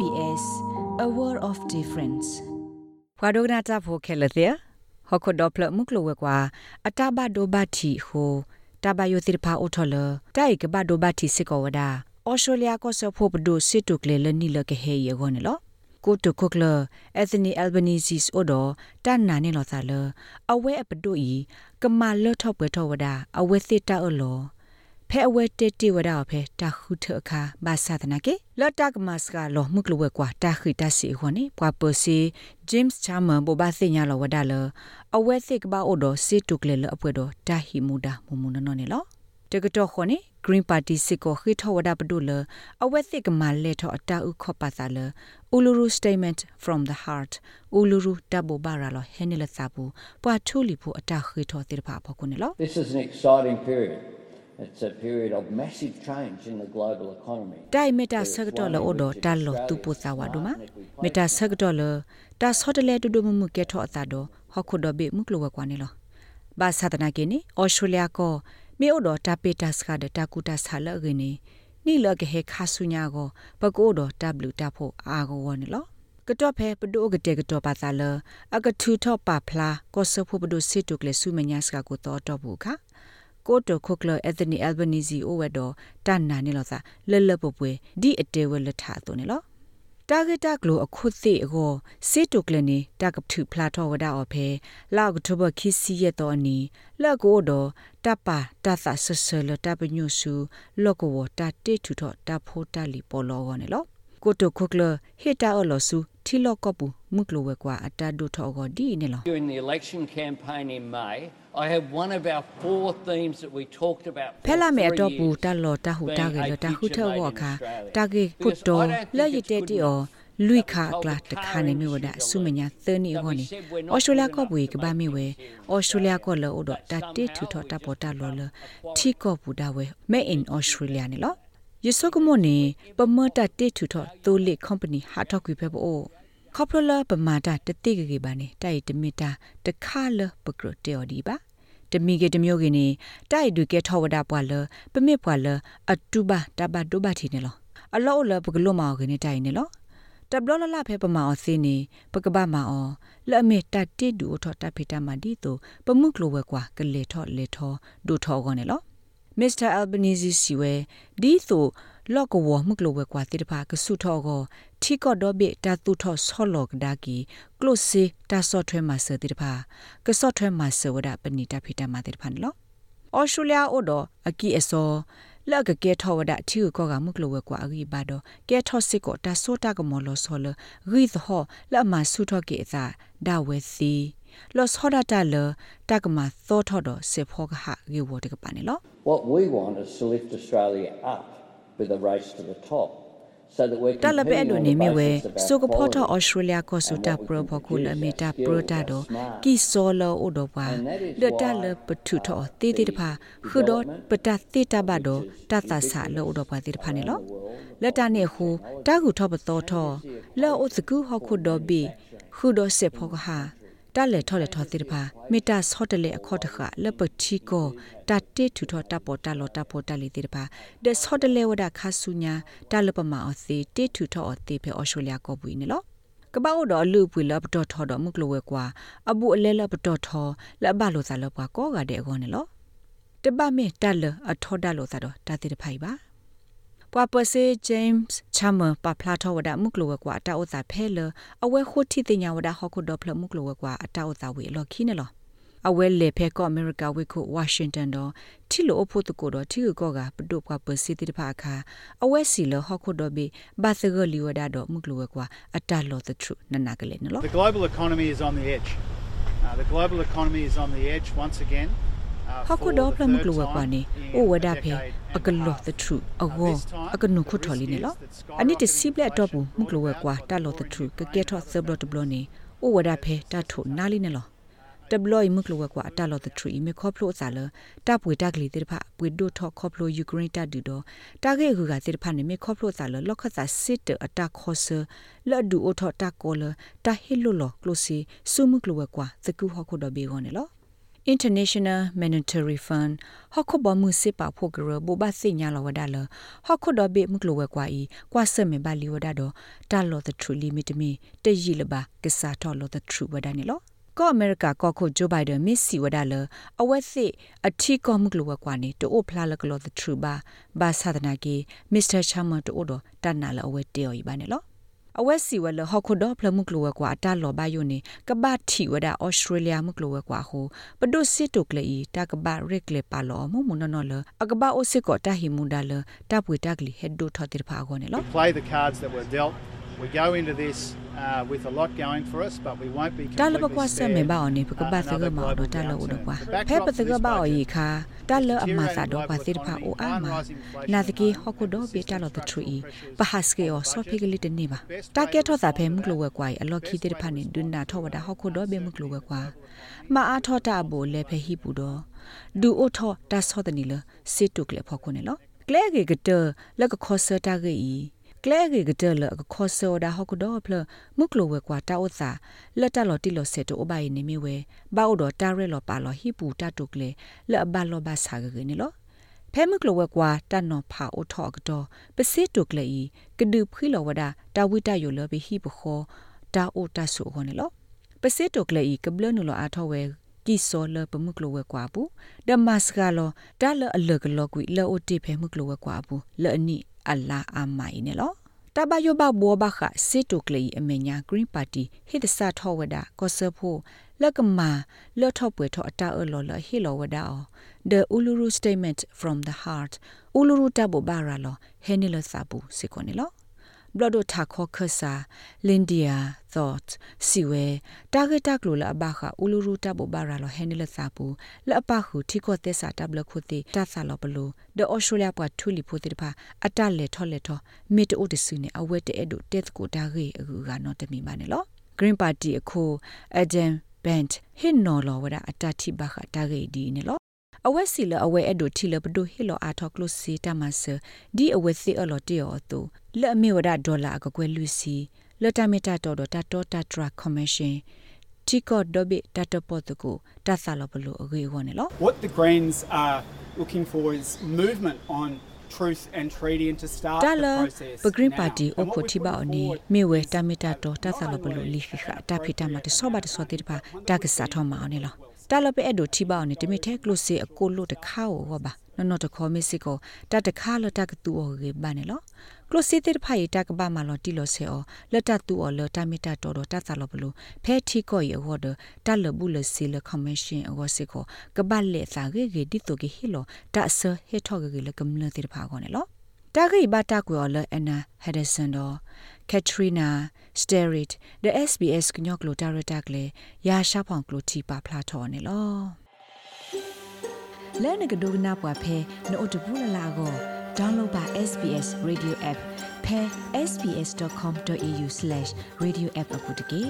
SBS a world of difference ဘွာဒိုနာတာဖိုခဲလတဲ့ဟခုဒေါပလမှုကလဝကွာအတဘဒိုဘတီဟိုတဘယိုတိဖာအိုထလတိုက်ကဘဒိုဘတီစကောဝဒါအော်စတြေးလျကောဆဖို့ပဒိုစစ်တုကလေလနီလကဟေယေဂောနော်ကိုတုခုကလအက်သနီအယ်ဘနီဇီစ်အိုဒတန်နာနေလောသာလအဝဲအပဒိုဤကမာလထော့ပွဲထော့ဝဒါအဝဲစစ်တာအလော ဖဲအဝဲတက်တီဝဒါဖဲတာခုထအခါဘာသာတနာကေလတ်တက်မတ်စကလောမှုကလဝဲကွာတာခိတစီခွန်နေပွာပစီဂျင်းစ်ချာမန်ဘောဘာစညာလောဝဒါလအဝဲစစ်ကဘာအိုဒစီတုကလေလအပွဲတော့တာဟီမူဒါမမူနော်နေလောတကတော့ခွန်နေ Green Party စစ်ကိုခိထောဝဒပဒုလအဝဲစစ်ကမလဲထောအတာဥခောပါသာလ Uluru statement from the heart Uluru tabo baralo henela sabu pwa thuli phu ata khi tho tir pha pho kunelo This is an exciting period It's a period of massive change in the global economy. Dai meta sagdo lo odo ta lo tu pu sa wa do ma. Meta sagdo lo ta sodle tu do mu ke tho ata do hokho do be mu klo wa kwa ne lo. Ba sa ta na ke ni Australia ko မေအိုတော်တာပေတာစကဒတာကူတာဆာလဂိနေနိလကဟေခါဆုညာကိုပကိုးတော် W တာဖို့အာကိုဝနလောကတော့ဖဲပဒိုကတဲ့ကတော့ပါသာလအကထူထော့ပါဖလားကောဆဖို့ပဒိုစစ်တုကလေဆုမညာစကကိုတော့တော့ဘူးခါ ကိုတိုခုကလအက်သနီအယ်ဘနီဇီအိုဝဲတော့တန်နာနေလို့သာလလပပွေဒီအတဲဝဲလထတော့နေလို့တာဂက်တာဂလိုအခုသိအကိုစေတုကလနေတာကပထုဖလာထောဝဒအဖေလောက်တိုဘခီစီရတော့နီလက်ကိုတော့တပါတသဆဆလတပညုစုလောကဝတာတေထုထောတဖိုတလီပေါ်လောကောနေလော ကိုတိုခုကလဟေတာအလောစုထီလောကပူမုကလိုဝဲကွာအတဒုထောကောဒီနေလော During the election campaign in May I have one of our four themes that we talked about ဖဲလာမေအတော့ပူတလောတဟုတာကေလတဟုထောဝခတာကေပုတ်တော်လက်ရတဲ့တီအောလွိခါကလာတခါနေမြဝဒဆုမညာသနီဟောနေဩစတြေးလျကောပွေကဘာမီဝဲဩစတြေးလျကောလောဒတတေထူထတာပေါ်တာလောလထီကောပူဒါဝဲမဲအင်ဩစတြေးလျနေလော ယဆုကမွန်နေပမတာတေထူထတိုလစ်ကုမ္ပဏီဟာတော့ကွေဖဲပို့ခေါပလလပမာတာတတိကေကေပါနေတိုက်တမီတာတခါလပကရတေော်ဒီပါတမီကေတမျိုးကင်းနေတိုက်ဒုကေထောဝဒပွာလပမစ်ပွာလအတူပါတဘဒုဘတီနေလောအလောလပကလုမောကင်းနေတိုက်နေလောတဘလလလဖဲပမာအစင်းနေပကပမာအောလက်မေတတိဒူထောတဖိတမဒီတိုပမှုကလိုဝဲကွာကလေထောလေထောဒူထောကောနေလော မစ္စတာအယ်ဘနီဇီစီဝဲဒီဆိုလော့ကဝမှုကလိုဝဲကွာတိတဖာကဆုထောကိုထီကော့တော့ဘေတာတူထောဆောလော့ကဒါကီကလုစီတာဆော့ထွဲမှာစတိတဖာကဆော့ထွဲမှာစဝဒပနီတာဖိတမတိတဖာနော်အော်စတြေးလျအိုတော့အကီအစောလက်ကကဲထောဝဒချီကိုကမှုကလိုဝဲကွာအဂီဘာတော့ကဲထောစစ်ကိုတာဆိုတာကမောလောဆောလရီသဟောလက်မဆုထောကေသာဒါဝဲစီ လောဆောဒတာလတကမသောထောတော့စေဖောကဟာဂေဝတကပါနေလော What we want is to lift Australia up with a race to the top တလပဲလိုနေမြဝဲစုကဖောထဩစတြေးလျကိုစုတာပရဖခုလမီတာပရတာတော့ကီစောလောအိုတော့ပါလတလပထုထောတေးတေးတဖာခုတော့ပတတေတာဘတော့တတဆာလောအိုတော့ပါတေးတဖာနေလောလက်တနေခုတာခုထောပသောထောလောအိုစကူဟခုတော့ဘီခုတော့စေဖောကဟာ တလဲထော်လဲထော်တိတပါမေတာဆော့တလဲအခေါ်တခလပတိကိုတတေထူထော်တပေါ်တလောတပေါ်တလီတိတပါဒဆော့တလဲဝဒခါဆုညာတလပမာအစီတေထူထော်အသေးဖဲအော်စတြေးလျကောဘူးနေလောကပောက်တော့လူပွေလပတော်ထော်တော့မှုကလဝဲကွာအဘူအလဲလပတော်ထော်လက်ဘလို့စားလပွားကောကတဲ့အကောနေလောတပမေတက်လအထော်တလို့စားတော့တတိတဖိုင်ပါ ပွာပစေဂျိမ်းစ်ချမ်မပပလာထောဝဒမုကလဝကွာတာဥသာဖဲလအဝဲခိုတီတင်ညာဝဒဟခုဒဖလမုကလဝကွာအတာဥသာဝေလော်ခီနလောအဝဲလေဖဲကောအမေရိကဝိခုဝါရှင်တန်တော့တီလိုအဖို့တကိုတော့တီကောကပဒုပွာပစီတိတဖာခါအဝဲစီလဟခုဒဘီဘာသဂလီဝဒတော့မုကလဝကွာအတာလော the truth နနာကလေးနော် The global economy is on the edge. Uh, the global economy is on the edge once again. ဟခုဒေါပလမကလဝကွာနေအိုဝဒဖေအကလောသထရုအဝအကနုခုထော်လီနေလောအနိတစီပလက်တော့ဘူးမကလဝကွာတလောသထရုကကဲထော့ဆဘလတ်ဘလနေအိုဝဒဖေတထုနာလီနေလောတဘလို့မကလဝကွာတလောသထရုမေခေါပလို့စာလတပွေတကလီတေဖပွေဒိုထော့ခေါပလို့ယူကရိန်းတဒူတော့တာဂေခုကတေဖနေမေခေါပလို့စာလလောက်ခတ်စာစစ်တအတခေါ်ဆလဒူအိုထော့တကောလတဟီလိုလောကလိုစီဆုမကလဝကွာသကူဟခုတော့ဘေဂောနေလော International Monetary Fund ဟခုဘမှုစစ်ပါဖို့ကရဘဘစိညာလဝဒါလဟခုဒဘေမကလဝကွာဤကွာဆမေဘလီဝဒါတော့တာလော the true limit မီတရီလပါကစားတော်လော the true ဝဒါနေလောကောအမေရိကကောခုဂျိုဘိုင်ဒန်မစ်စီဝဒါလအဝက်စစ်အထီကောမှုကလဝကွာနေတိုးဖလာလကလော the true ဘာဘာသာဒနာကီမစ္စတာချာမတ်တိုးတော့တန်နာလအဝက်တေော်ဤပါနေလော အဝက်စီဝဲလဟခုဒဖလမှုကလဝကွာအတလောဘယုန်နေကဘာတီဝဒဩစတြေးလျမှုကလဝကွာဟိုပဒုစစ်တုကလေတကဘာရက်ကလေပါလောမမနနော်လအကဘာအိုစစ်ကောတဟီမူဒါလတပွေတကလီဟက်ဒိုထတိဖာကောနေလော play the cards that were dealt we go into this uh, with a lot going for us but we won't be တလဘကွာဆမေဘာအော်နေပကဘာသကမောဒတလဥဒကွာဖဲပသကဘာအော်ဤခါတလအမသာတော့ပါတိဖာအိုအာမနာတကီဟောကုဒဘေတလတထရီပဟစကေအောဆောဖိကလီတနေပါတကဲထောတာဖဲမကလဝကွာအလော်ခီတိဖာနေဒွန်းနာထောဝဒဟောကုဒဘေမကလဝကွာမအားထောတာဘိုလေဖဲဟိပူတော့ဒူအိုထောတဆောတနီလစစ်တု ကလေဖောခုနေလောကလဲကေကတလကခောဆတာဂေကလဲကေကတလကခောဆောဒါဟောကုဒဖလမုကလဝကွာတာဥစာလက်တလော်တီလော်ဆက်တိုဘိုင်နေမီဝဲဘာအိုတော့တာရဲလော်ပါလော်ဟိပူတာတုကလေလက်ဘလော်ဘာစာဂေနေလောဖဲမကလဝကွာတန်နော်ဖာအိုထော့ကတော့ပစစ်တုကလေကဒုဖိလောဝဒတာဝိတယိုလဘိဟိပခောတာအိုတဆုခေါနေလောပစစ်တုကလေကဘလနုလောအာထောဝဲကီစောလပမှုကလောဝဲကွာဘူးဒမတ်စကလောတာလအလကလောကွီလောအိုတိဖဲမှုကလောဝဲကွာဘူးလောအနိ အလာအမိုင်နေလောတဘယောဘဘောဘခစစ်တုကလေအမညာ Green Party ဟစ်ဒစာထောဝဒကောဆဖိုလကမာလောထောပွေထောအတာအလောလဟီလောဝဒါအော The Uluru Statement from the Heart Uluru tabo baralo henilo sabu sikonilo blodo thakho khasa lindia thought siwe target taklo la abakha uluru tabo baralo henilo sabu la apahu thiko tesa tablo khote tatsa lo blo the australia pwa thuli phote pha atale thole tho mit o de sune awete edo tet ko ta ge agu ga no temi ba ne lo green party akho adam bent hin no lo wada atati bakha ta ge di ne lo အဝက်စီလအဝဲအဲ့ဒိုထီလပဒိုဟီလိုအာထောကလုစီတမဆဒီအဝက်စီအလော်တီယောတူလက်အမေဝဒဒေါ်လာကကွယ်လူစီလက်တမီတာတော်တော်တတော်တထရာကော်မရှင်တီကော့ဒဘိတတပေါ်တကိုတဆာလဘလိုအဂေဝနေလော What the Greens are looking for is movement on truth and treaty and to start Dala the process the Green now. Party And what oppo we're thiba putting oni forward mewe is tamita to ta sala bolo li khi kha ta phita ma te soba te so te ba ta ka sa tho ma oni lo ta lo pe edo thiba oni te mi the close se ko lo te kha o ba no no to kho mi si ko ta te kha lo ta ka tu o ge ba ne lo close se te pha yi ta ka ba ma lo ti lo se o lo ta tu o lo ta mi ta to do ta sa lo bolo phe thi ko ye ho do ta lo bu lo si lo commission o se ko ka ba le sa ge ge di to ge hi lo ta sa he tho ge ge le kam le te pha ko ne lo တာဂိဘတာကွေလအနာဟက်ဒဆန်တော့ကက်ထရီနာစတေရစ် the SBS ကညော့ကလိုတာရတာကလေရာရှာဖောင်ကလိုတီပါဖလာထော်နေလောလဲနကဒိုကနာပွားဖဲနို့တဘူးလလာကို download ပါ SBS radio app ဖဲ sbs.com.au/radioapp အပုတ်တကေ